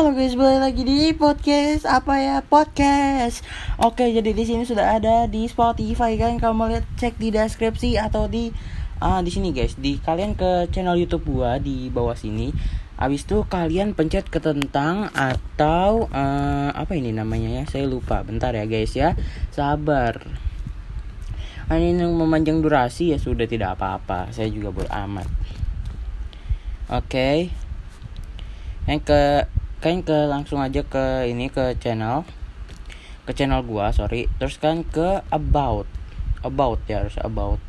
Halo guys, balik lagi di podcast apa ya podcast. Oke, jadi di sini sudah ada di Spotify kan. Kalau mau lihat cek di deskripsi atau di uh, di sini guys. Di kalian ke channel YouTube gua di bawah sini. Abis itu kalian pencet ke tentang atau uh, apa ini namanya ya? Saya lupa. Bentar ya guys ya. Sabar. Ini yang memanjang durasi ya sudah tidak apa-apa. Saya juga beramat. Oke. Okay kalian ke kalian ke langsung aja ke ini ke channel. Ke channel gua sorry. Terus kan ke about. About ya harus about.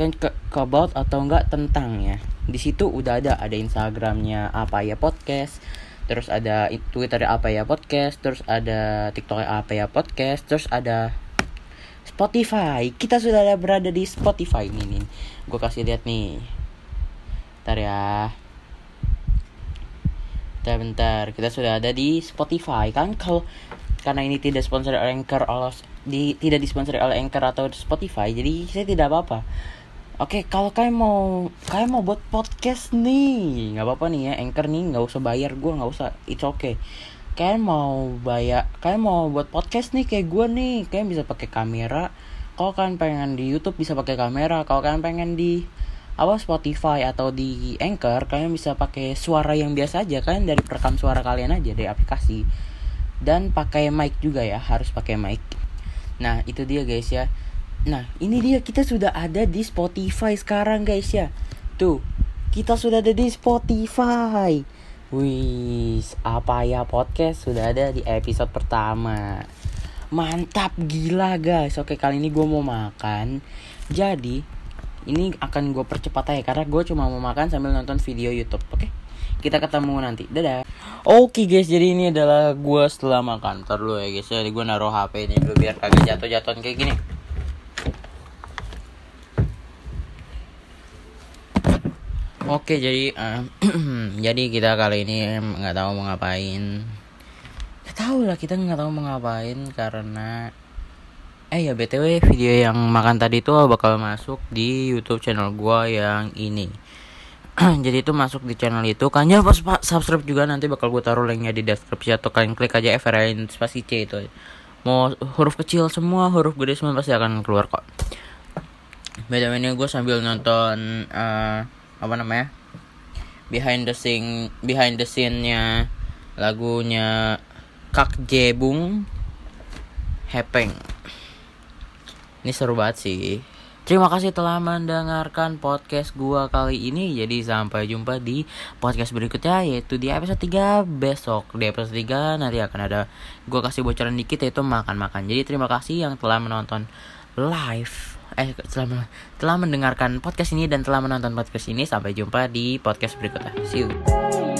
Kan ke, ke about atau enggak tentang ya. Di situ udah ada ada instagramnya apa ya podcast terus ada twitter apa ya podcast terus ada tiktok apa ya podcast terus ada Spotify. Kita sudah ada berada di Spotify nih nih. Gue kasih lihat nih. Ntar ya bentar bentar. Kita sudah ada di Spotify kan? Kalau karena ini tidak sponsor oleh Anchor oleh di tidak disponsori oleh Anchor atau Spotify jadi saya tidak apa-apa. Oke, kalau kalian mau kalian mau buat podcast nih, nggak apa-apa nih ya, Anchor nih nggak usah bayar gue nggak usah, it's okay. Kalian mau bayar, kalian mau buat podcast nih kayak gue nih, kalian bisa pakai kamera. Kalau kalian pengen di YouTube bisa pakai kamera, kalau kalian pengen di apa Spotify atau di Anchor kalian bisa pakai suara yang biasa aja. Kan dari perekam suara kalian aja dari aplikasi. Dan pakai mic juga ya harus pakai mic. Nah itu dia guys ya. Nah ini dia kita sudah ada di Spotify sekarang guys ya. Tuh kita sudah ada di Spotify. Wih, apa ya podcast sudah ada di episode pertama. Mantap gila guys. Oke kali ini gue mau makan. Jadi ini akan gue percepat aja karena gue cuma mau makan sambil nonton video YouTube oke okay? kita ketemu nanti dadah oke okay, guys jadi ini adalah gue setelah makan ntar dulu ya guys jadi gue naruh HP ini dulu biar kagak jatuh jatuhan kayak gini Oke jadi uh, jadi kita kali ini nggak tahu mau ngapain. Tahu lah kita nggak tahu mau ngapain karena Eh ya btw video yang makan tadi itu bakal masuk di YouTube channel gua yang ini. Jadi itu masuk di channel itu. Kan jangan lupa subscribe juga nanti bakal gue taruh linknya di deskripsi atau kalian klik aja FRN spasi C itu. Mau huruf kecil semua, huruf gede semua pasti akan keluar kok. Btw ini gue sambil nonton uh, apa namanya behind the scene behind the scene-nya lagunya Kak Jebung Hepeng ini seru banget sih. Terima kasih telah mendengarkan podcast gua kali ini. Jadi sampai jumpa di podcast berikutnya yaitu di episode 3 besok. Di episode 3 nanti akan ada gua kasih bocoran dikit yaitu makan-makan. Jadi terima kasih yang telah menonton live eh telah telah mendengarkan podcast ini dan telah menonton podcast ini. Sampai jumpa di podcast berikutnya. See you.